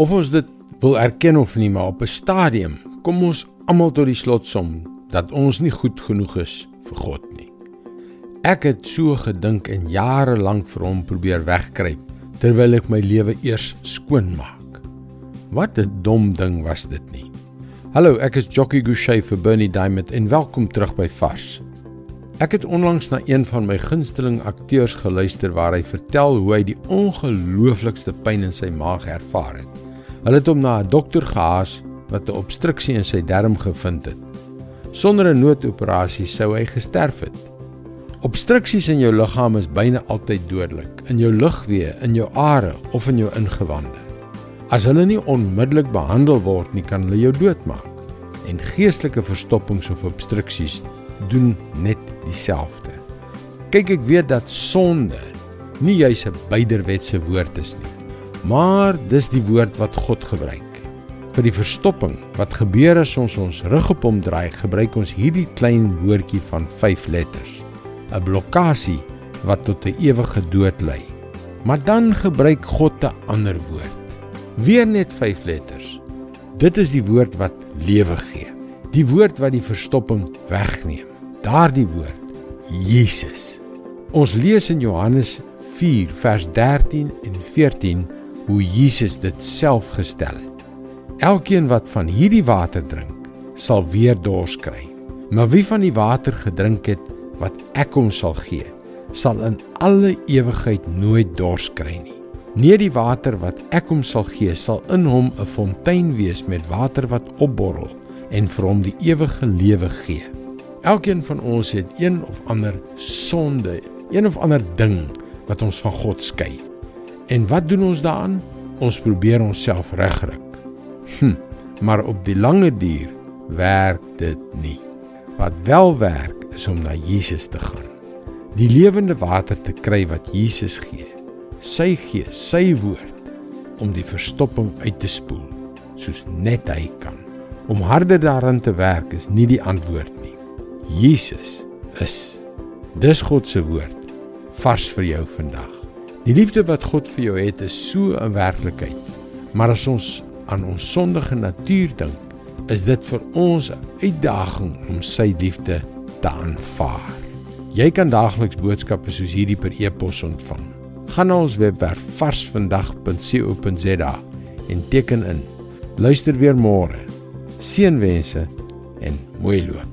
Of ons dit wil erken of nie, maar op 'n stadium kom ons almal tot die slotsom dat ons nie goed genoeg is vir God nie. Ek het so gedink en jare lank vir hom probeer wegkruip terwyl ek my lewe eers skoon maak. Wat 'n dom ding was dit nie. Hallo, ek is Jockey Gouchee vir Bernie Diamond en welkom terug by Vars. Ek het onlangs na een van my gunsteling akteurs geluister waar hy vertel hoe hy die ongelooflikste pyn in sy maag ervaar het. Hulle het hom na 'n dokter gehaas wat 'n obstruksie in sy darm gevind het. Sonder 'n noodoperasie sou hy gesterf het. Obstruksies in jou liggaam is byna altyd dodelik, in jou lugweë, in jou are of in jou ingewande. As hulle nie onmiddellik behandel word nie, kan hulle jou doodmaak. En geestelike verstoppings of obstruksies doen net dieselfde. Kyk, ek weet dat sonde nie juis 'n byderwetse woord is nie, maar dis die woord wat God gebruik. Vir die verstopping wat gebeur as ons ons rug op hom draai, gebruik ons hierdie klein woordjie van 5 letters. 'n Blokkasie wat tot 'n ewige dood lei. Maar dan gebruik God 'n ander woord. Weer net 5 letters. Dit is die woord wat lewe gee. Die woord wat die verstopping wegneem. Daardie woord, Jesus. Ons lees in Johannes 4 vers 13 en 14 hoe Jesus dit self gestel het. Elkeen wat van hierdie water drink, sal weer dors kry. Maar wie van die water gedrink het wat ek hom sal gee, sal in alle ewigheid nooit dors kry nie. Nee die water wat ek hom sal gee sal in hom 'n fontein wees met water wat opborrel en vir hom die ewige lewe gee. Elkeen van ons het een of ander sonde, een of ander ding wat ons van God skei. En wat doen ons daaraan? Ons probeer onsself regryk. Hm, maar op die lange duur werk dit nie. Wat wel werk is om na Jesus te gaan. Die lewende water te kry wat Jesus gee sy gees, sy woord om die verstopping uit te spoel soos net hy kan. Om harder daaraan te werk is nie die antwoord nie. Jesus is dis God se woord vars vir jou vandag. Die liefde wat God vir jou het is so 'n werklikheid. Maar as ons aan ons sondige natuur dink, is dit vir ons 'n uitdaging om sy liefde te aanvaar. Jy kan daagliks boodskappe soos hierdie per e-pos ontvang gaan na ons webwerf varsvandag.co.za en teken in. Luister weer môre. Seënwense en mooi loop.